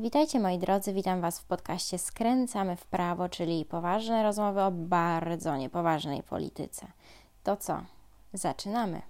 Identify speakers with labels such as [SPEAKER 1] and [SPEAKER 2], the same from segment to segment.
[SPEAKER 1] Witajcie moi drodzy, witam Was w podcaście Skręcamy w prawo, czyli poważne rozmowy o bardzo niepoważnej polityce. To co? Zaczynamy.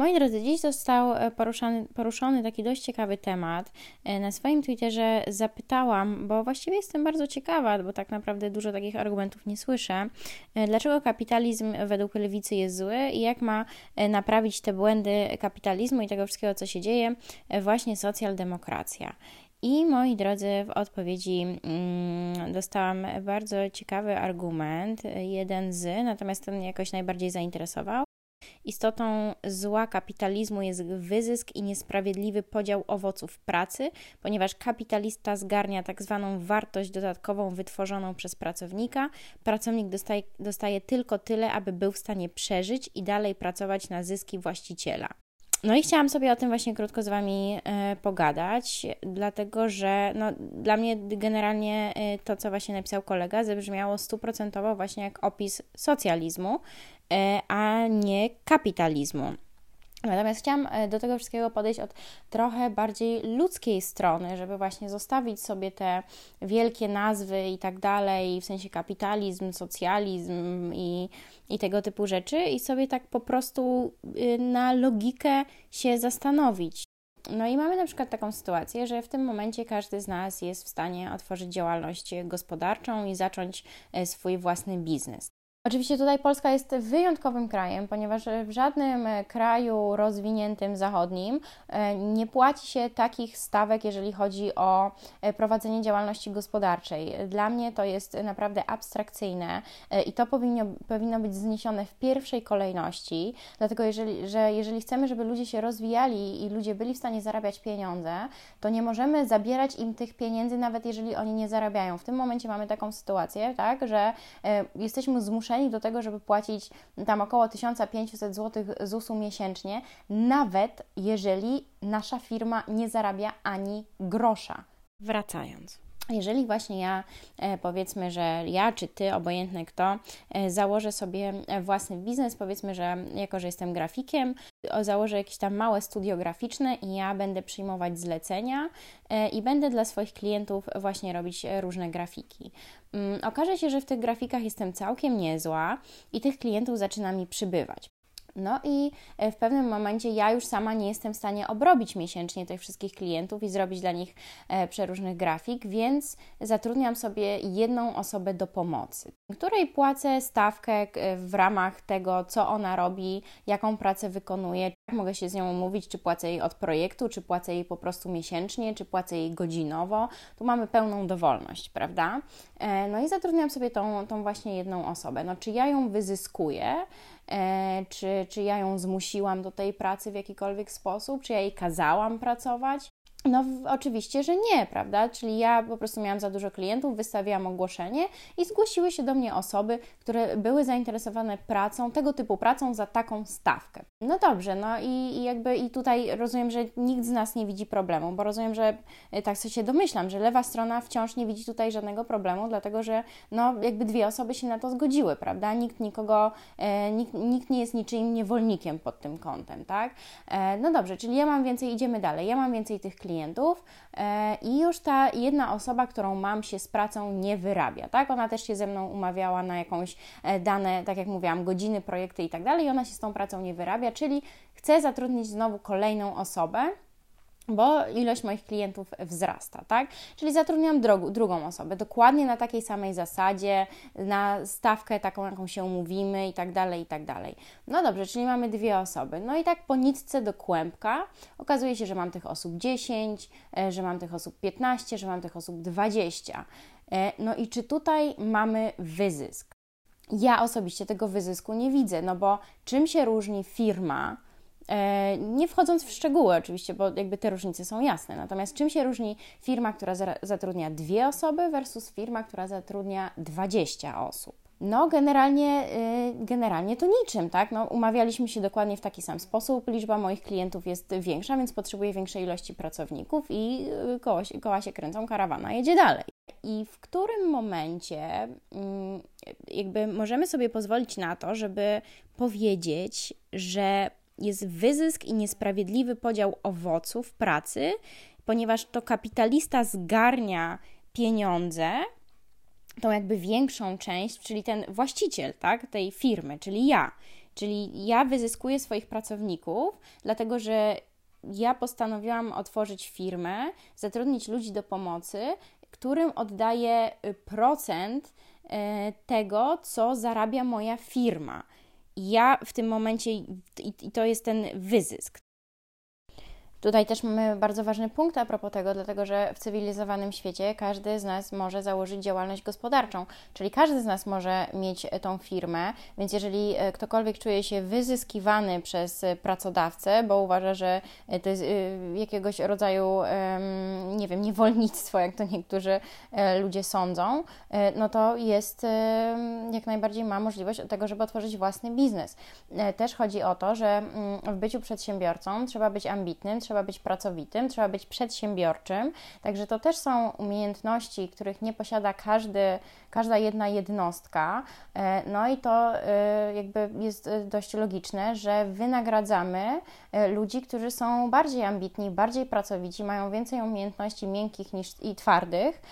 [SPEAKER 1] Moi drodzy, dziś został e, poruszany, poruszony taki dość ciekawy temat. E, na swoim Twitterze zapytałam, bo właściwie jestem bardzo ciekawa, bo tak naprawdę dużo takich argumentów nie słyszę, e, dlaczego kapitalizm według lewicy jest zły i jak ma naprawić te błędy kapitalizmu i tego wszystkiego, co się dzieje, właśnie socjaldemokracja. I moi drodzy, w odpowiedzi mm, dostałam bardzo ciekawy argument, jeden z, natomiast ten jakoś najbardziej zainteresował. Istotą zła kapitalizmu jest wyzysk i niesprawiedliwy podział owoców pracy, ponieważ kapitalista zgarnia tak zwaną wartość dodatkową wytworzoną przez pracownika. Pracownik dostaje, dostaje tylko tyle, aby był w stanie przeżyć i dalej pracować na zyski właściciela. No i chciałam sobie o tym właśnie krótko z Wami e, pogadać, dlatego że no, dla mnie generalnie e, to, co właśnie napisał kolega, zabrzmiało stuprocentowo właśnie jak opis socjalizmu, a nie kapitalizmu. Natomiast chciałam e, do tego wszystkiego podejść od trochę bardziej ludzkiej strony, żeby właśnie zostawić sobie te wielkie nazwy i tak dalej, w sensie kapitalizm, socjalizm i, i tego typu rzeczy, i sobie tak po prostu y, na logikę się zastanowić. No i mamy na przykład taką sytuację, że w tym momencie każdy z nas jest w stanie otworzyć działalność gospodarczą i zacząć e, swój własny biznes. Oczywiście tutaj Polska jest wyjątkowym krajem, ponieważ w żadnym kraju rozwiniętym zachodnim e, nie płaci się takich stawek, jeżeli chodzi o e, prowadzenie działalności gospodarczej. Dla mnie to jest naprawdę abstrakcyjne e, i to powinno, powinno być zniesione w pierwszej kolejności, dlatego jeżeli, że jeżeli chcemy, żeby ludzie się rozwijali i ludzie byli w stanie zarabiać pieniądze, to nie możemy zabierać im tych pieniędzy, nawet jeżeli oni nie zarabiają. W tym momencie mamy taką sytuację, tak, że jesteśmy zmuszeni do tego, żeby płacić tam około 1500 zł ZUS-u miesięcznie, nawet jeżeli nasza firma nie zarabia ani grosza. Wracając. Jeżeli właśnie ja, e, powiedzmy, że ja czy ty, obojętne kto, e, założę sobie własny biznes, powiedzmy, że jako, że jestem grafikiem, założę jakieś tam małe studio graficzne i ja będę przyjmować zlecenia e, i będę dla swoich klientów właśnie robić różne grafiki. Mm, okaże się, że w tych grafikach jestem całkiem niezła i tych klientów zaczyna mi przybywać. No i e, w pewnym momencie ja już sama nie jestem w stanie obrobić miesięcznie tych wszystkich klientów i zrobić dla nich e, przeróżnych grafik, więc zatrudniam sobie jedną osobę do pomocy, której płacę stawkę e, w ramach tego, co ona robi, jaką pracę wykonuje. Mogę się z nią umówić, czy płacę jej od projektu, czy płacę jej po prostu miesięcznie, czy płacę jej godzinowo. Tu mamy pełną dowolność, prawda? No i zatrudniam sobie tą, tą właśnie jedną osobę. No, czy ja ją wyzyskuję? E, czy, czy ja ją zmusiłam do tej pracy w jakikolwiek sposób, czy ja jej kazałam pracować. No, oczywiście, że nie, prawda? Czyli ja po prostu miałam za dużo klientów, wystawiałam ogłoszenie i zgłosiły się do mnie osoby, które były zainteresowane pracą, tego typu pracą za taką stawkę. No dobrze, no i, i jakby i tutaj rozumiem, że nikt z nas nie widzi problemu, bo rozumiem, że y, tak sobie się domyślam, że lewa strona wciąż nie widzi tutaj żadnego problemu, dlatego że no jakby dwie osoby się na to zgodziły, prawda? Nikt nikogo, e, nikt, nikt nie jest niczyim niewolnikiem pod tym kątem, tak? E, no dobrze, czyli ja mam więcej, idziemy dalej, ja mam więcej tych klientów, klientów e, i już ta jedna osoba, którą mam się z pracą nie wyrabia, tak? Ona też się ze mną umawiała na jakąś e, dane, tak jak mówiłam, godziny, projekty i tak dalej i ona się z tą pracą nie wyrabia, czyli chcę zatrudnić znowu kolejną osobę, bo ilość moich klientów wzrasta, tak? Czyli zatrudniam drogu, drugą osobę, dokładnie na takiej samej zasadzie, na stawkę taką, jaką się umówimy i tak dalej, i tak dalej. No dobrze, czyli mamy dwie osoby. No i tak po nitce do kłębka okazuje się, że mam tych osób 10, e, że mam tych osób 15, że mam tych osób 20. E, no i czy tutaj mamy wyzysk? Ja osobiście tego wyzysku nie widzę, no bo czym się różni firma, E, nie wchodząc w szczegóły oczywiście, bo jakby te różnice są jasne. Natomiast czym się różni firma, która zatrudnia dwie osoby versus firma, która zatrudnia 20 osób? No, generalnie, y, generalnie to niczym, tak? No, umawialiśmy się dokładnie w taki sam sposób. Liczba moich klientów jest większa, więc potrzebuję większej ilości pracowników i y, koła się, koła się kręcą, karawana jedzie dalej. I w którym momencie mm, jakby możemy sobie pozwolić na to, żeby powiedzieć, że jest wyzysk i niesprawiedliwy podział owoców pracy, ponieważ to kapitalista zgarnia pieniądze, tą jakby większą część, czyli ten właściciel tak, tej firmy, czyli ja. Czyli ja wyzyskuję swoich pracowników, dlatego że ja postanowiłam otworzyć firmę, zatrudnić ludzi do pomocy, którym oddaję y, procent y, tego, co zarabia moja firma. Ja w tym momencie, i to jest ten wyzysk, Tutaj też mamy bardzo ważny punkt a propos tego, dlatego że w cywilizowanym świecie każdy z nas może założyć działalność gospodarczą, czyli każdy z nas może mieć tą firmę, więc jeżeli e, ktokolwiek czuje się wyzyskiwany przez pracodawcę, bo uważa, że to jest e, jakiegoś rodzaju, nie wiem, niewolnictwo, jak to niektórzy e, ludzie sądzą, no to jest jak najbardziej ma możliwość tego, żeby otworzyć własny biznes. Też chodzi o to, że mm, w byciu przedsiębiorcą trzeba być ambitnym, trzeba być pracowitym, trzeba być przedsiębiorczym. Także to też są umiejętności, których nie posiada każdy, każda jedna jednostka. E, no i to e, jakby jest e, dość logiczne, że wynagradzamy ludzi, którzy są bardziej ambitni, bardziej pracowici, mają więcej umiejętności miękkich niż, i twardych,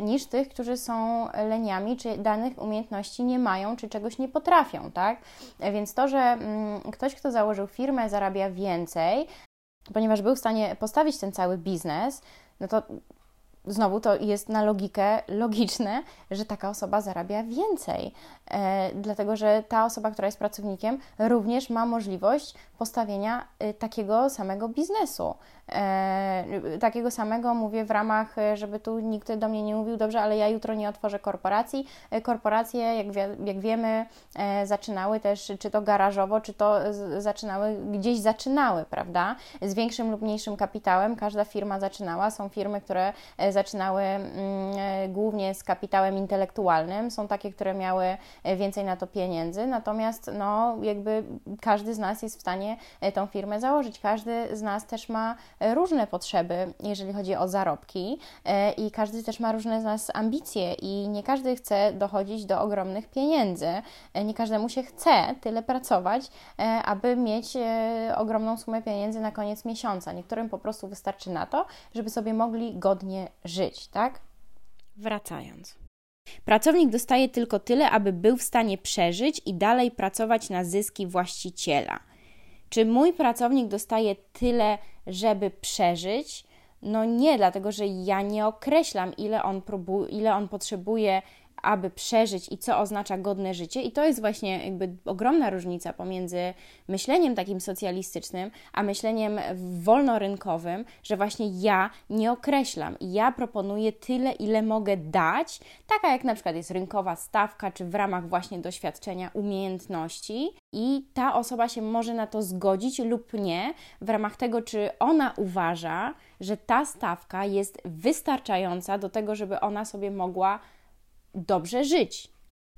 [SPEAKER 1] niż tych, którzy są leniami, czy danych umiejętności nie mają, czy czegoś nie potrafią, tak? Więc to, że mm, ktoś, kto założył firmę, zarabia więcej, ponieważ był w stanie postawić ten cały biznes, no to znowu to jest na logikę logiczne, że taka osoba zarabia więcej, e, dlatego że ta osoba, która jest pracownikiem, również ma możliwość postawienia e, takiego samego biznesu. E, takiego samego mówię w ramach, e, żeby tu nikt do mnie nie mówił, dobrze, ale ja jutro nie otworzę korporacji. E, korporacje, jak, wie, jak wiemy, e, zaczynały też, czy to garażowo, czy to z, zaczynały, gdzieś zaczynały, prawda? Z większym lub mniejszym kapitałem. Każda firma zaczynała. Są firmy, które zaczynały mm, głównie z kapitałem intelektualnym. Są takie, które miały więcej na to pieniędzy. Natomiast, no, jakby każdy z nas jest w stanie tą firmę założyć. Każdy z nas też ma różne potrzeby, jeżeli chodzi o zarobki, e, i każdy też ma różne z nas ambicje, i nie każdy chce dochodzić do ogromnych pieniędzy. E, nie każdemu się chce tyle pracować, e, aby mieć ogromną sumę pieniędzy na koniec miesiąca. Niektórym po prostu wystarczy na to, żeby sobie mogli godnie żyć, tak? Wracając. Pracownik dostaje tylko tyle, aby był w stanie przeżyć i dalej pracować na zyski właściciela. Czy mój pracownik dostaje tyle, żeby przeżyć? No nie, dlatego że ja nie określam, ile on, próbu- ile on potrzebuje aby przeżyć i co oznacza godne życie. I to jest właśnie jakby ogromna różnica pomiędzy myśleniem takim socjalistycznym, a myśleniem wolnorynkowym, że właśnie ja nie określam. Ja proponuję tyle, ile mogę dać, taka jak na przykład jest rynkowa stawka, czy w ramach właśnie doświadczenia umiejętności. I ta osoba się może na to zgodzić lub nie, w ramach tego, czy ona uważa, że ta stawka jest wystarczająca do tego, żeby ona sobie mogła dobrze żyć.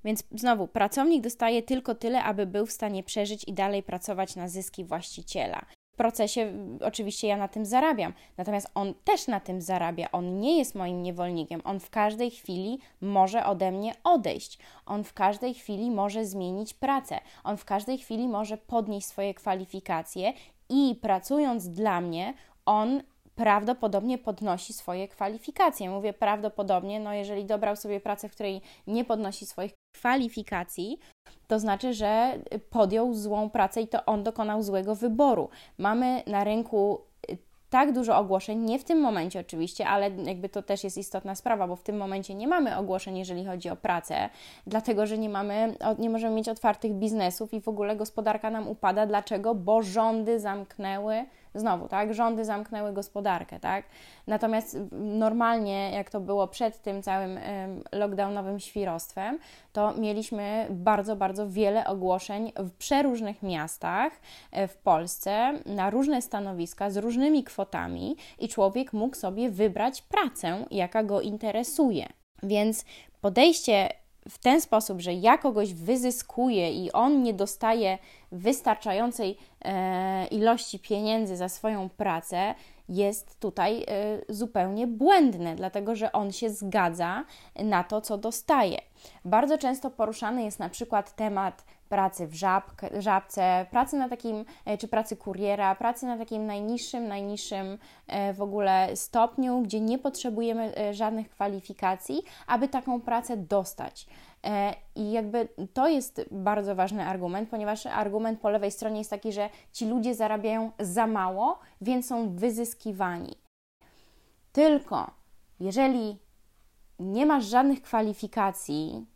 [SPEAKER 1] Więc znowu, pracownik dostaje tylko tyle, aby był w stanie przeżyć i dalej pracować na zyski właściciela. W procesie oczywiście ja na tym zarabiam, natomiast on też na tym zarabia. On nie jest moim niewolnikiem. On w każdej chwili może ode mnie odejść. On w każdej chwili może zmienić pracę. On w każdej chwili może podnieść swoje kwalifikacje i pracując dla mnie, on prawdopodobnie podnosi swoje kwalifikacje. Mówię prawdopodobnie, no jeżeli dobrał sobie pracę, w której nie podnosi swoich kwalifikacji, to znaczy, że podjął złą pracę i to on dokonał złego wyboru. Mamy na rynku y, tak dużo ogłoszeń, nie w tym momencie oczywiście, ale jakby to też jest istotna sprawa, bo w tym momencie nie mamy ogłoszeń, jeżeli chodzi o pracę, dlatego że nie mamy, nie możemy mieć otwartych biznesów i w ogóle gospodarka nam upada. Dlaczego? Bo rządy zamknęły Znowu, tak, rządy zamknęły gospodarkę, tak. Natomiast normalnie, jak to było przed tym całym lockdownowym świrostwem, to mieliśmy bardzo, bardzo wiele ogłoszeń w przeróżnych miastach e, w Polsce na różne stanowiska z różnymi kwotami i człowiek mógł sobie wybrać pracę, jaka go interesuje. Więc podejście w ten sposób, że ja kogoś wyzyskuję i on nie dostaje wystarczającej e, ilości pieniędzy za swoją pracę, jest tutaj y, zupełnie błędne, dlatego że on się zgadza na to, co dostaje. Bardzo często poruszany jest na przykład temat pracy w żabkę, żabce, pracy na takim, e, czy pracy kuriera, pracy na takim najniższym, najniższym e, w ogóle stopniu, gdzie nie potrzebujemy e, żadnych kwalifikacji, aby taką pracę dostać. I jakby to jest bardzo ważny argument, ponieważ argument po lewej stronie jest taki, że ci ludzie zarabiają za mało, więc są wyzyskiwani. Tylko jeżeli nie masz żadnych kwalifikacji,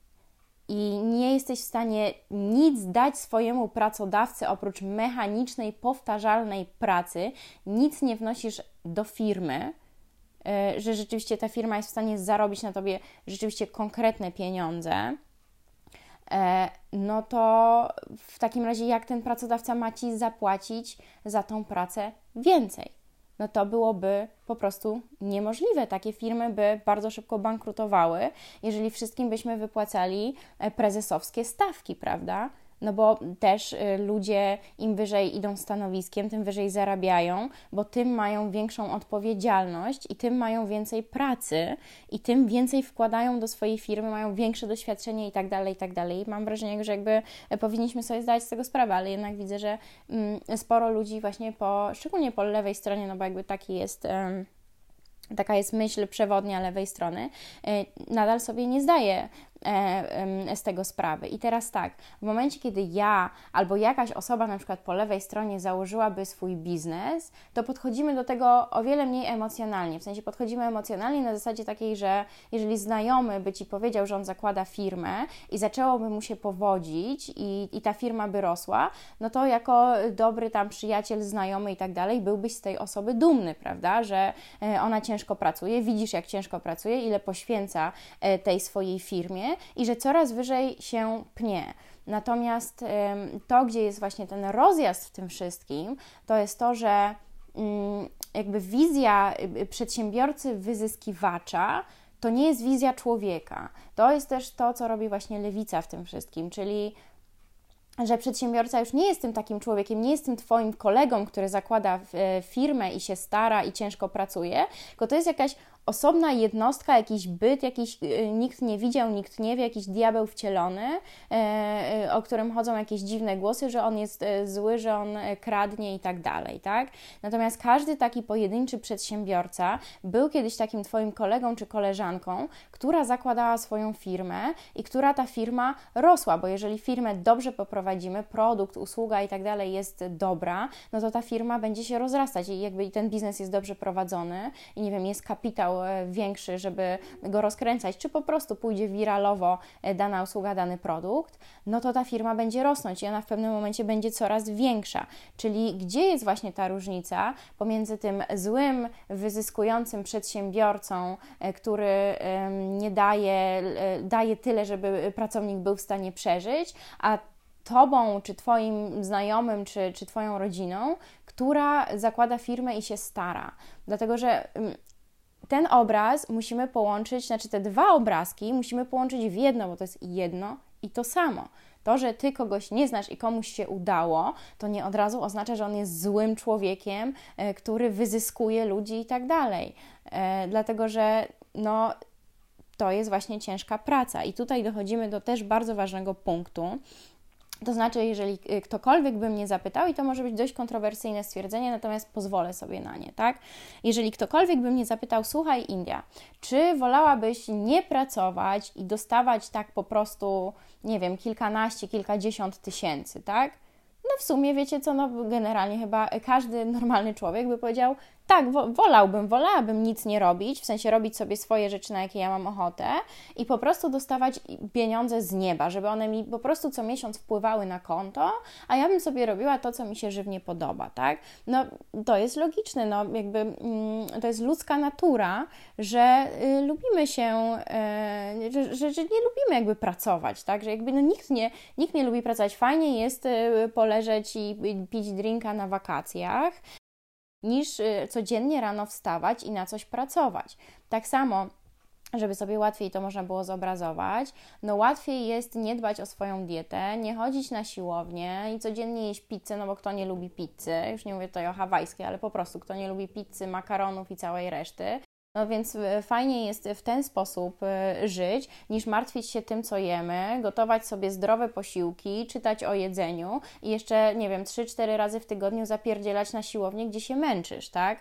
[SPEAKER 1] i nie jesteś w stanie nic dać swojemu pracodawcy oprócz mechanicznej, powtarzalnej pracy, nic nie wnosisz do firmy, e, że rzeczywiście ta firma jest w stanie zarobić na tobie rzeczywiście konkretne pieniądze, e, no to w takim razie jak ten pracodawca ma ci zapłacić za tą pracę więcej? No to byłoby po prostu niemożliwe. Takie firmy by bardzo szybko bankrutowały, jeżeli wszystkim byśmy wypłacali e, prezesowskie stawki, prawda? No bo też y, ludzie im wyżej idą stanowiskiem, tym wyżej zarabiają, bo tym mają większą odpowiedzialność i tym mają więcej pracy i tym więcej wkładają do swojej firmy, mają większe doświadczenie i tak dalej, i tak dalej. Mam wrażenie, że jakby e, powinniśmy sobie zdać z tego sprawę, ale jednak widzę, że mm, sporo ludzi właśnie po, szczególnie po lewej stronie, no bo jakby taki jest taka jest myśl przewodnia lewej strony, e, nadal sobie nie zdaje z tego sprawy. I teraz tak, w momencie, kiedy ja albo jakaś osoba na przykład po lewej stronie założyłaby swój biznes, to podchodzimy do tego o wiele mniej emocjonalnie. W sensie podchodzimy emocjonalnie na zasadzie takiej, że jeżeli znajomy by ci powiedział, że on zakłada firmę i zaczęłoby mu się powodzić i, i ta firma by rosła, no to jako dobry tam przyjaciel, znajomy i tak dalej, byłbyś z tej osoby dumny, prawda? Że e, ona ciężko pracuje, widzisz jak ciężko pracuje, ile poświęca e, tej swojej firmie i że coraz wyżej się pnie. Natomiast to, gdzie jest właśnie ten rozjazd w tym wszystkim, to jest to, że mm, jakby wizja y, przedsiębiorcy wyzyskiwacza to nie jest wizja człowieka. To jest też to, co robi właśnie lewica w tym wszystkim, czyli że przedsiębiorca już nie jest tym takim człowiekiem, nie jest tym Twoim kolegą, który zakłada e, firmę i się stara i ciężko pracuje, tylko to jest jakaś osobna jednostka, jakiś byt, jakiś y, nikt nie widział, nikt nie wie, jakiś diabeł wcielony, e, y, o którym chodzą jakieś dziwne głosy, że on jest e, zły, że on e, kradnie i tak dalej, tak? Natomiast każdy taki pojedynczy przedsiębiorca był kiedyś takim Twoim kolegą czy koleżanką, która zakładała swoją firmę i która ta firma rosła, bo jeżeli firmę dobrze poprowadzimy, produkt, usługa i tak dalej jest dobra, no to ta firma będzie się rozrastać i jakby ten biznes jest dobrze prowadzony i nie wiem, jest kapitał E, większy, żeby go rozkręcać, czy po prostu pójdzie wiralowo e, dana usługa, dany produkt, no to ta firma będzie rosnąć i ona w pewnym momencie będzie coraz większa. Czyli gdzie jest właśnie ta różnica pomiędzy tym złym, wyzyskującym przedsiębiorcą, e, który nie daje, daje tyle, żeby pracownik był w stanie przeżyć, a Tobą, czy Twoim znajomym, czy, czy Twoją rodziną, która zakłada firmę i się stara. Dlatego, że ten obraz musimy połączyć, znaczy te dwa obrazki musimy połączyć w jedno, bo to jest jedno i to samo. To, że ty kogoś nie znasz i komuś się udało, to nie od razu oznacza, że on jest złym człowiekiem, e, który wyzyskuje ludzi i tak dalej. E, dlatego, że no, to jest właśnie ciężka praca. I tutaj dochodzimy do też bardzo ważnego punktu, to znaczy, jeżeli y, ktokolwiek by mnie zapytał, i to może być dość kontrowersyjne stwierdzenie, natomiast pozwolę sobie na nie, tak? Jeżeli ktokolwiek by mnie zapytał, słuchaj, India, czy wolałabyś nie pracować i dostawać tak po prostu, nie wiem, kilkanaście, kilkadziesiąt tysięcy, tak? No w sumie wiecie co, no generalnie chyba każdy normalny człowiek by powiedział, tak, wolałbym, wolałabym nic nie robić, w sensie robić sobie swoje rzeczy, na jakie ja mam ochotę i po prostu dostawać pieniądze z nieba, żeby one mi po prostu co miesiąc wpływały na konto, a ja bym sobie robiła to, co mi się żywnie podoba, tak? No to jest logiczne, no jakby mm, to jest ludzka natura, że y, lubimy się, y, że, że, że, nie lubimy jakby pracować, tak? Że jakby no, nikt, nie, nikt nie lubi pracować. Fajnie jest y, poleżeć i pić drinka na wakacjach, niż y, codziennie rano wstawać i na coś pracować. Tak samo żeby sobie łatwiej to można było zobrazować, no łatwiej jest nie dbać o swoją dietę, nie chodzić na siłownię i codziennie jeść pizzę, no bo kto nie lubi pizzy, już nie mówię tutaj o hawajskiej, ale po prostu kto nie lubi pizzy, makaronów i całej reszty. No więc e, fajnie jest w ten sposób e, żyć, niż martwić się tym, co jemy, gotować sobie zdrowe posiłki, czytać o jedzeniu i jeszcze, nie wiem, 3-4 razy w tygodniu zapierdzielać na siłownię, gdzie się męczysz, tak?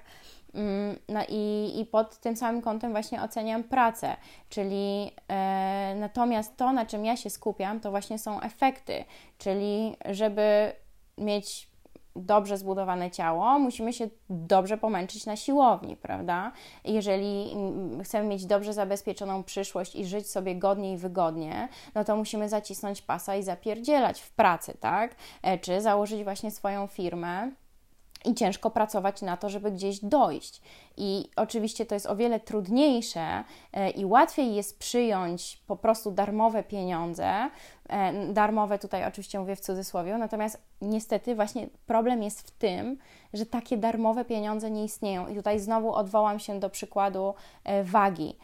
[SPEAKER 1] Mm, no i, i pod tym samym kątem właśnie oceniam pracę, czyli e, natomiast to, na czym ja się skupiam, to właśnie są efekty, czyli żeby mieć dobrze zbudowane ciało, musimy się dobrze pomęczyć na siłowni, prawda? Jeżeli mm, chcemy mieć dobrze zabezpieczoną przyszłość i żyć sobie godnie i wygodnie, no to musimy zacisnąć pasa i zapierdzielać w pracy, tak? E, czy założyć właśnie swoją firmę i ciężko pracować na to, żeby gdzieś dojść. I oczywiście to jest o wiele trudniejsze e, i łatwiej jest przyjąć po prostu darmowe pieniądze. E, darmowe tutaj oczywiście mówię w cudzysłowie, natomiast niestety właśnie problem jest w tym, że takie darmowe pieniądze nie istnieją. I tutaj znowu odwołam się do przykładu e, wagi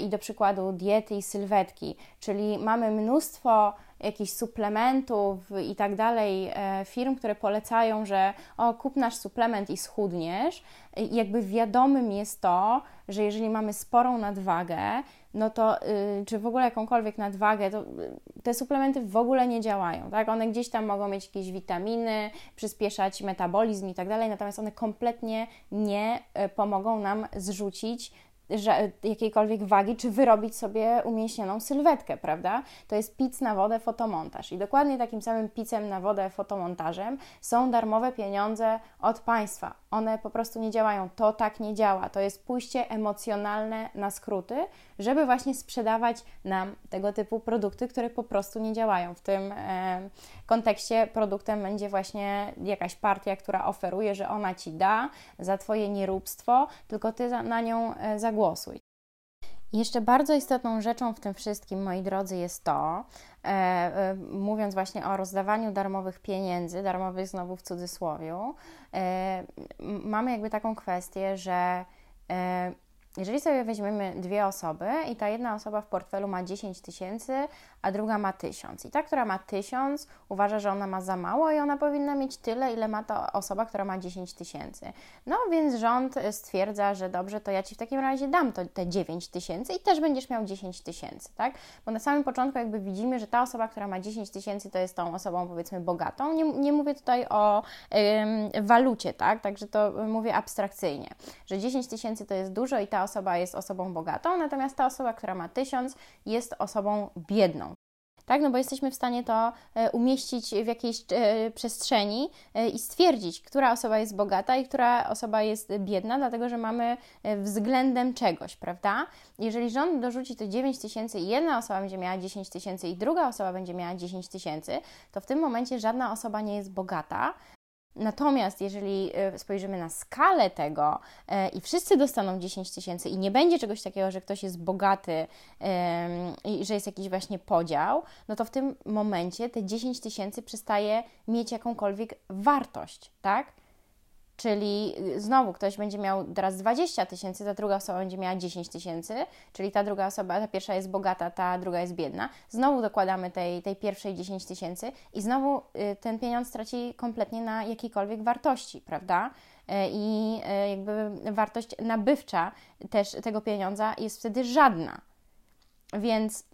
[SPEAKER 1] i do przykładu diety i sylwetki, czyli mamy mnóstwo jakichś suplementów i tak dalej, e, firm, które polecają, że o, kup nasz suplement i schudniesz. I jakby wiadomym jest to, że jeżeli mamy sporą nadwagę, no to y, czy w ogóle jakąkolwiek nadwagę, to y, te suplementy w ogóle nie działają, tak? One gdzieś tam mogą mieć jakieś witaminy, przyspieszać metabolizm i tak dalej, natomiast one kompletnie nie y, pomogą nam zrzucić jakiejkolwiek wagi, czy wyrobić sobie umięśnioną sylwetkę, prawda? To jest pic na wodę, fotomontaż. I dokładnie takim samym picem na wodę, fotomontażem są darmowe pieniądze od państwa. One po prostu nie działają. To tak nie działa. To jest pójście emocjonalne na skróty, żeby właśnie sprzedawać nam tego typu produkty, które po prostu nie działają. W tym e, kontekście produktem będzie właśnie jakaś partia, która oferuje, że ona ci da za Twoje nieróbstwo, tylko Ty na nią e, zagłosuj. Jeszcze bardzo istotną rzeczą w tym wszystkim, moi drodzy, jest to, e, e, mówiąc właśnie o rozdawaniu darmowych pieniędzy, darmowych znowu w cudzysłowie, e, mamy jakby taką kwestię, że e, jeżeli sobie weźmiemy dwie osoby i ta jedna osoba w portfelu ma 10 tysięcy, a druga ma 1000. I ta, która ma 1000, uważa, że ona ma za mało i ona powinna mieć tyle, ile ma ta osoba, która ma 10 tysięcy. No więc rząd stwierdza, że dobrze, to ja Ci w takim razie dam to, te 9 tysięcy i też będziesz miał 10 tysięcy, tak? Bo na samym początku jakby widzimy, że ta osoba, która ma 10 tysięcy, to jest tą osobą powiedzmy bogatą. Nie, nie mówię tutaj o ym, walucie, tak? Także to mówię abstrakcyjnie, że 10 tysięcy to jest dużo i ta osoba jest osobą bogatą, natomiast ta osoba, która ma 1000 jest osobą biedną tak? No bo jesteśmy w stanie to e, umieścić w jakiejś e, przestrzeni e, i stwierdzić, która osoba jest bogata i która osoba jest biedna, dlatego że mamy względem czegoś, prawda? Jeżeli rząd dorzuci to 9 tysięcy i jedna osoba będzie miała 10 tysięcy i druga osoba będzie miała 10 tysięcy, to w tym momencie żadna osoba nie jest bogata, Natomiast jeżeli e, spojrzymy na skalę tego e, i wszyscy dostaną 10 tysięcy i nie będzie czegoś takiego, że ktoś jest bogaty i że jest jakiś właśnie podział, no to w tym momencie te 10 tysięcy przestaje mieć jakąkolwiek wartość, tak? Czyli y, znowu ktoś będzie miał teraz 20 tysięcy, ta druga osoba będzie miała 10 tysięcy, czyli ta druga osoba, ta pierwsza jest bogata, ta druga jest biedna. Znowu dokładamy tej, tej pierwszej 10 tysięcy i znowu y, ten pieniądz traci kompletnie na jakiejkolwiek wartości, prawda? Y, I jakby wartość nabywcza też tego pieniądza jest wtedy żadna. Więc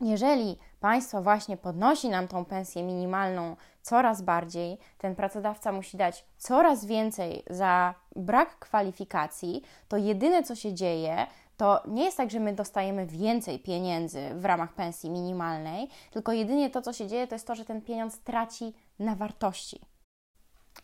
[SPEAKER 1] jeżeli państwo właśnie podnosi nam tą pensję minimalną coraz bardziej, ten pracodawca musi dać coraz więcej za brak kwalifikacji, to jedyne co się dzieje, to nie jest tak, że my dostajemy więcej pieniędzy w ramach pensji minimalnej, tylko jedynie to, co się dzieje, to jest to, że ten pieniądz traci na wartości.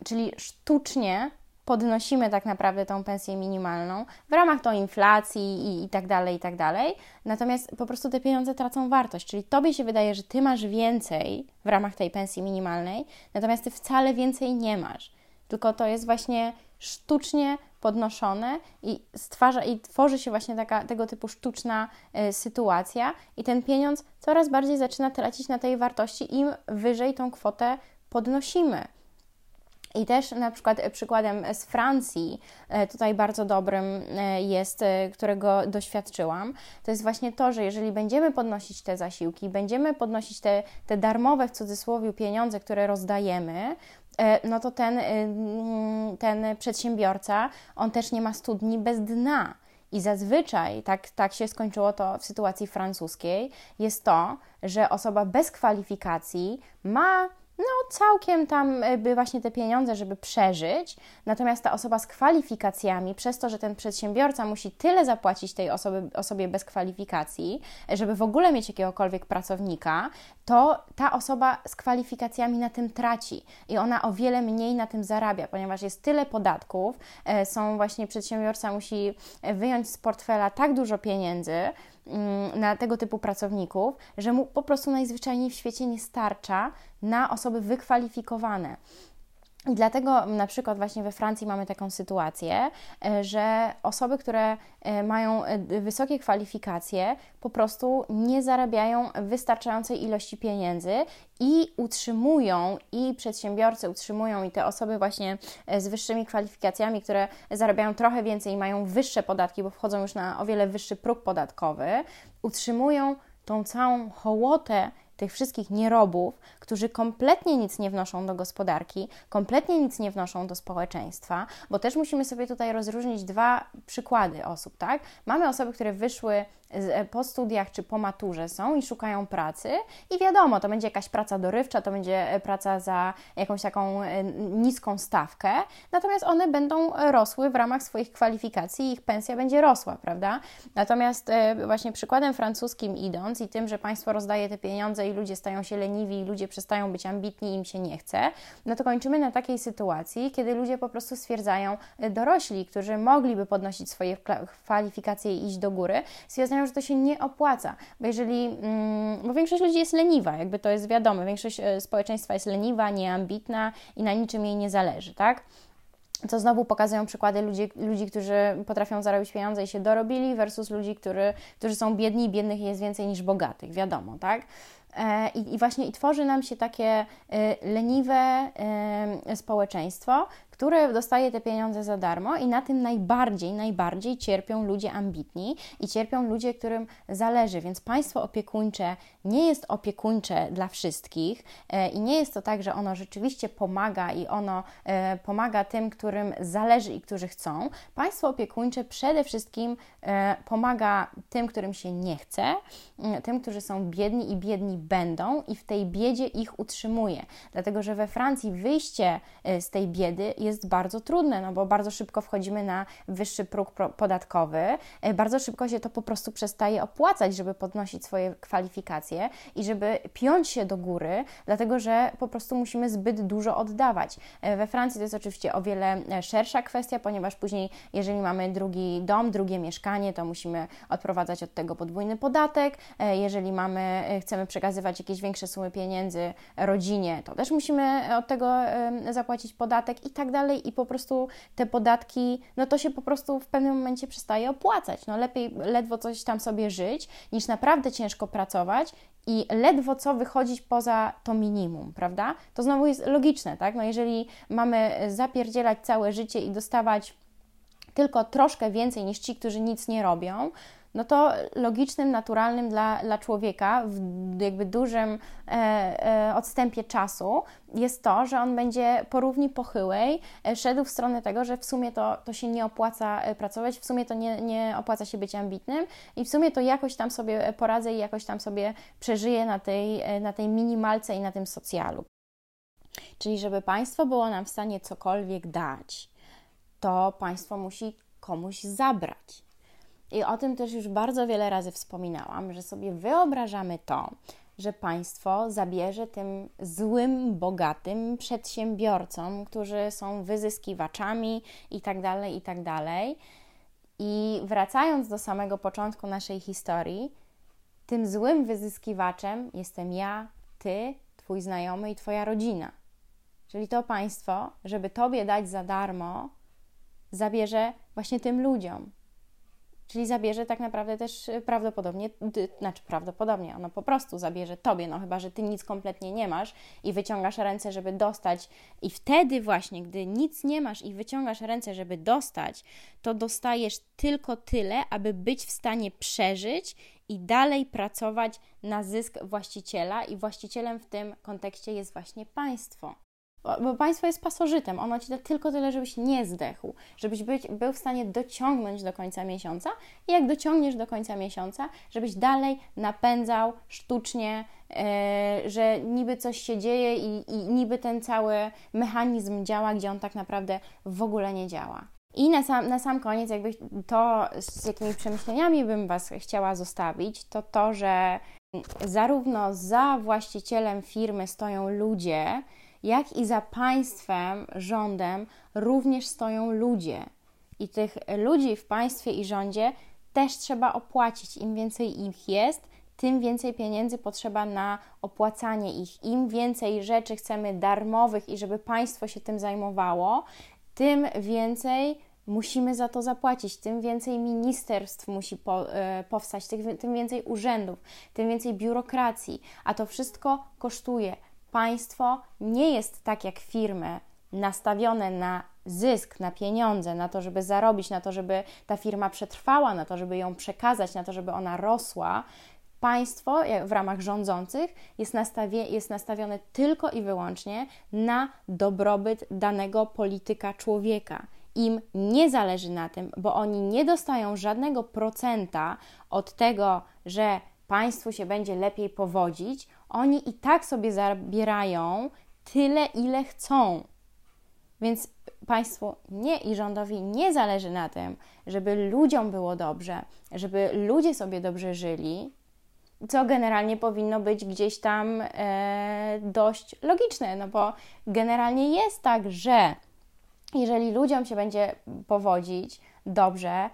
[SPEAKER 1] Czyli sztucznie podnosimy tak naprawdę tą pensję minimalną w ramach to inflacji i, i tak dalej, i tak dalej. Natomiast po prostu te pieniądze tracą wartość, czyli tobie się wydaje, że ty masz więcej w ramach tej pensji minimalnej, natomiast ty wcale więcej nie masz. Tylko to jest właśnie sztucznie podnoszone i stwarza i tworzy się właśnie taka, tego typu sztuczna y, sytuacja i ten pieniądz coraz bardziej zaczyna tracić na tej wartości im wyżej tą kwotę podnosimy. I też na przykład e, przykładem z Francji, e, tutaj bardzo dobrym e, jest, którego doświadczyłam, to jest właśnie to, że jeżeli będziemy podnosić te zasiłki, będziemy podnosić te, te darmowe w cudzysłowie pieniądze, które rozdajemy, no to ten, ten przedsiębiorca, on też nie ma studni bez dna. I zazwyczaj, tak, tak się skończyło to w sytuacji francuskiej, jest to, że osoba bez kwalifikacji ma no całkiem tam e, by właśnie te pieniądze, żeby przeżyć. Natomiast ta osoba z kwalifikacjami, przez to, że ten przedsiębiorca musi tyle zapłacić tej osoby, osobie bez kwalifikacji, żeby w ogóle mieć jakiegokolwiek pracownika, to ta osoba z kwalifikacjami na tym traci i ona o wiele mniej na tym zarabia, ponieważ jest tyle podatków, e, są właśnie przedsiębiorca musi wyjąć z portfela tak dużo pieniędzy, na tego typu pracowników, że mu po prostu najzwyczajniej w świecie nie starcza na osoby wykwalifikowane. I dlatego na przykład właśnie we Francji mamy taką sytuację, e, że osoby, które e, mają e, wysokie kwalifikacje, po prostu nie zarabiają wystarczającej ilości pieniędzy i utrzymują, i przedsiębiorcy utrzymują, i te osoby właśnie z wyższymi kwalifikacjami, które zarabiają trochę więcej i mają wyższe podatki, bo wchodzą już na o wiele wyższy próg podatkowy, utrzymują tą całą hołotę tych wszystkich nierobów, którzy kompletnie nic nie wnoszą do gospodarki, kompletnie nic nie wnoszą do społeczeństwa, bo też musimy sobie tutaj rozróżnić dwa przykłady osób, tak? Mamy osoby, które wyszły E, po studiach czy po maturze są i szukają pracy i wiadomo, to będzie jakaś praca dorywcza, to będzie e, praca za jakąś taką e, niską stawkę, natomiast one będą rosły w ramach swoich kwalifikacji i ich pensja będzie rosła, prawda? Natomiast właśnie przykładem francuskim idąc i tym, że państwo rozdaje te pieniądze i ludzie stają się leniwi i ludzie przestają być ambitni im się nie chce, no to kończymy na takiej sytuacji, kiedy ludzie po prostu stwierdzają, dorośli, którzy mogliby podnosić swoje kwalifikacje i iść do góry, stwierdzają, że to się nie opłaca, bo jeżeli, mm, bo większość ludzi jest leniwa, jakby to jest wiadome, większość e, społeczeństwa jest leniwa, nieambitna i na niczym jej nie zależy, tak? co znowu pokazują przykłady ludzi, ludzi, którzy potrafią zarobić pieniądze i się dorobili, versus ludzi, który, którzy są biedni i biednych jest więcej niż bogatych, wiadomo, tak? E, I, właśnie i tworzy nam się takie e, leniwe społeczeństwo, które dostaje te pieniądze za darmo i na tym najbardziej, najbardziej cierpią ludzie ambitni i cierpią ludzie, którym zależy. Więc państwo opiekuńcze nie jest opiekuńcze dla wszystkich e, i nie jest to tak, że ono rzeczywiście pomaga i ono e, pomaga tym, którym zależy i którzy chcą. Państwo opiekuńcze przede wszystkim e, pomaga tym, którym się nie chce, tym, którzy są biedni i biedni będą i w tej biedzie ich utrzymuje. Dlatego, że we Francji wyjście z tej biedy jest jest bardzo trudne, no bo bardzo szybko wchodzimy na wyższy próg podatkowy, e, bardzo szybko się to po prostu przestaje opłacać, żeby podnosić swoje kwalifikacje i żeby piąć się do góry, dlatego że po prostu musimy zbyt dużo oddawać. E, we Francji to jest oczywiście o wiele e, szersza kwestia, ponieważ później, jeżeli mamy drugi dom, drugie mieszkanie, to musimy odprowadzać od tego podwójny podatek. Jeżeli mamy, chcemy przekazywać jakieś większe sumy pieniędzy rodzinie, to też musimy od tego zapłacić podatek i tak dalej dalej i po prostu te podatki, no to się po prostu w pewnym momencie przestaje opłacać. No lepiej ledwo coś tam sobie żyć, niż naprawdę ciężko pracować i ledwo co wychodzić poza to minimum, prawda? To znowu jest logiczne, tak? No jeżeli mamy zapierdzielać całe życie i dostawać tylko troszkę więcej niż ci, którzy nic nie robią, no to logicznym, naturalnym dla, dla człowieka w jakby dużym e, e, odstępie czasu jest to, że on będzie po równi pochyłej e, szedł w stronę tego, że w sumie to, to się nie opłaca e, pracować, w sumie to nie, nie opłaca się być ambitnym i w sumie to jakoś tam sobie poradzę i jakoś tam sobie przeżyję na tej, e, na tej minimalce i na tym socjalu. Czyli żeby państwo było nam w stanie cokolwiek dać, to państwo musi komuś zabrać. I o tym też już bardzo wiele razy wspominałam, że sobie wyobrażamy to, że państwo zabierze tym złym, bogatym przedsiębiorcom, którzy są wyzyskiwaczami itd., tak itd. Tak I wracając do samego początku naszej historii, tym złym wyzyskiwaczem jestem ja, ty, twój znajomy i twoja rodzina. Czyli to państwo, żeby tobie dać za darmo, zabierze właśnie tym ludziom, Czyli zabierze tak naprawdę też y, prawdopodobnie, znaczy prawdopodobnie, ono po prostu zabierze tobie, no chyba, że ty nic kompletnie nie masz i wyciągasz ręce, żeby dostać, i wtedy właśnie, gdy nic nie masz i wyciągasz ręce, żeby dostać, to dostajesz tylko tyle, aby być w stanie przeżyć i dalej pracować na zysk właściciela, i właścicielem w tym kontekście jest właśnie państwo. Bo państwo jest pasożytem, ono ci da tylko tyle, żebyś nie zdechł, żebyś być, był w stanie dociągnąć do końca miesiąca i jak dociągniesz do końca miesiąca, żebyś dalej napędzał sztucznie, yy, że niby coś się dzieje i, i niby ten cały mechanizm działa, gdzie on tak naprawdę w ogóle nie działa. I na sam, na sam koniec, jakby to, z jakimi przemyśleniami bym Was chciała zostawić, to to, że zarówno za właścicielem firmy stoją ludzie, jak i za państwem, rządem również stoją ludzie. I tych ludzi w państwie i rządzie też trzeba opłacić. Im więcej ich jest, tym więcej pieniędzy potrzeba na opłacanie ich. Im więcej rzeczy chcemy darmowych i żeby państwo się tym zajmowało, tym więcej musimy za to zapłacić, tym więcej ministerstw musi po, e, powstać, tym więcej urzędów, tym więcej biurokracji, a to wszystko kosztuje. Państwo nie jest tak jak firmy nastawione na zysk, na pieniądze, na to, żeby zarobić, na to, żeby ta firma przetrwała, na to, żeby ją przekazać, na to, żeby ona rosła. Państwo w ramach rządzących jest, nastawie, jest nastawione tylko i wyłącznie na dobrobyt danego polityka człowieka. Im nie zależy na tym, bo oni nie dostają żadnego procenta od tego, że państwu się będzie lepiej powodzić, oni i tak sobie zabierają tyle, ile chcą. Więc państwu nie i rządowi nie zależy na tym, żeby ludziom było dobrze, żeby ludzie sobie dobrze żyli, co generalnie powinno być gdzieś tam e, dość logiczne, no bo generalnie jest tak, że jeżeli ludziom się będzie powodzić dobrze,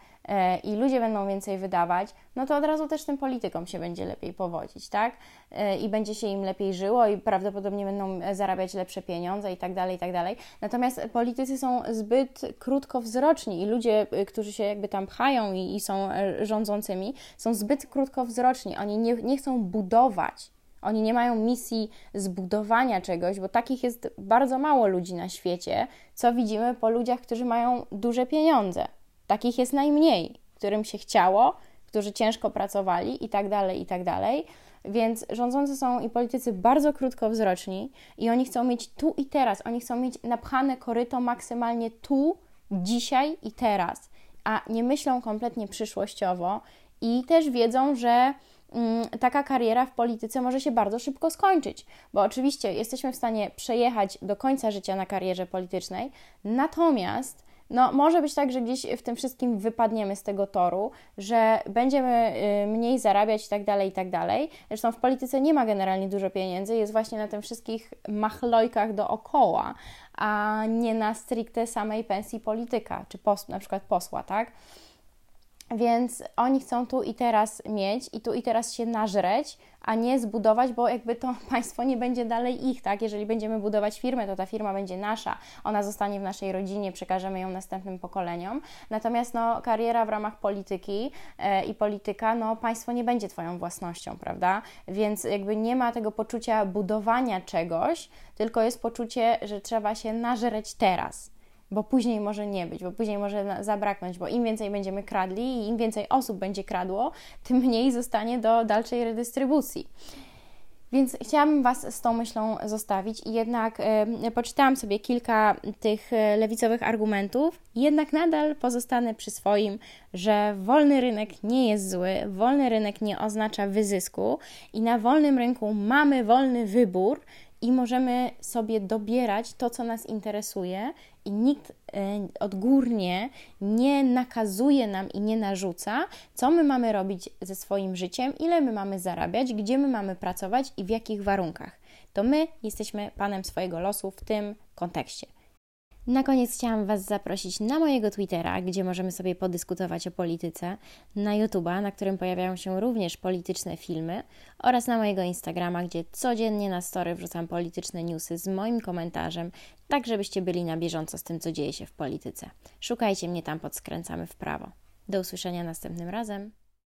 [SPEAKER 1] i ludzie będą więcej wydawać, no to od razu też tym politykom się będzie lepiej powodzić, tak? E, I będzie się im lepiej żyło i prawdopodobnie będą zarabiać lepsze pieniądze i tak dalej, i tak dalej. Natomiast politycy są zbyt krótkowzroczni i ludzie, y, którzy się jakby tam pchają i, i są e, rządzącymi, są zbyt krótkowzroczni. Oni nie, nie chcą budować. Oni nie mają misji zbudowania czegoś, bo takich jest bardzo mało ludzi na świecie, co widzimy po ludziach, którzy mają duże pieniądze. Takich jest najmniej, którym się chciało, którzy ciężko pracowali i tak dalej, i tak dalej. Więc rządzący są i politycy bardzo krótkowzroczni i oni chcą mieć tu i teraz, oni chcą mieć napchane koryto maksymalnie tu, dzisiaj i teraz, a nie myślą kompletnie przyszłościowo i też wiedzą, że mm, taka kariera w polityce może się bardzo szybko skończyć, bo oczywiście jesteśmy w stanie przejechać do końca życia na karierze politycznej, natomiast no, może być tak, że gdzieś w tym wszystkim wypadniemy z tego toru, że będziemy y, mniej zarabiać i tak dalej, i tak dalej. Zresztą w polityce nie ma generalnie dużo pieniędzy, jest właśnie na tym wszystkich machlojkach dookoła, a nie na stricte samej pensji polityka, czy pos, na przykład posła, tak? Więc oni chcą tu i teraz mieć i tu i teraz się nażreć, a nie zbudować, bo jakby to państwo nie będzie dalej ich, tak? Jeżeli będziemy budować firmę, to ta firma będzie nasza, ona zostanie w naszej rodzinie, przekażemy ją następnym pokoleniom. Natomiast no, kariera w ramach polityki e, i polityka, no państwo nie będzie Twoją własnością, prawda? Więc jakby nie ma tego poczucia budowania czegoś, tylko jest poczucie, że trzeba się nażreć teraz bo później może nie być, bo później może zabraknąć, bo im więcej będziemy kradli i im więcej osób będzie kradło, tym mniej zostanie do dalszej redystrybucji. Więc chciałabym Was z tą myślą zostawić i jednak e, poczytałam sobie kilka tych e, lewicowych argumentów, jednak nadal pozostanę przy swoim, że wolny rynek nie jest zły, wolny rynek nie oznacza wyzysku i na wolnym rynku mamy wolny wybór i możemy sobie dobierać to, co nas interesuje, i nikt e, odgórnie nie nakazuje nam i nie narzuca, co my mamy robić ze swoim życiem, ile my mamy zarabiać, gdzie my mamy pracować i w jakich warunkach. To my jesteśmy panem swojego losu w tym kontekście. Na koniec chciałam Was zaprosić na mojego Twittera, gdzie możemy sobie podyskutować o polityce, na YouTube'a, na którym pojawiają się również polityczne filmy, oraz na mojego Instagrama, gdzie codziennie na story wrzucam polityczne newsy z moim komentarzem, tak żebyście byli na bieżąco z tym, co dzieje się w polityce. Szukajcie mnie tam pod Skręcamy w prawo. Do usłyszenia następnym razem.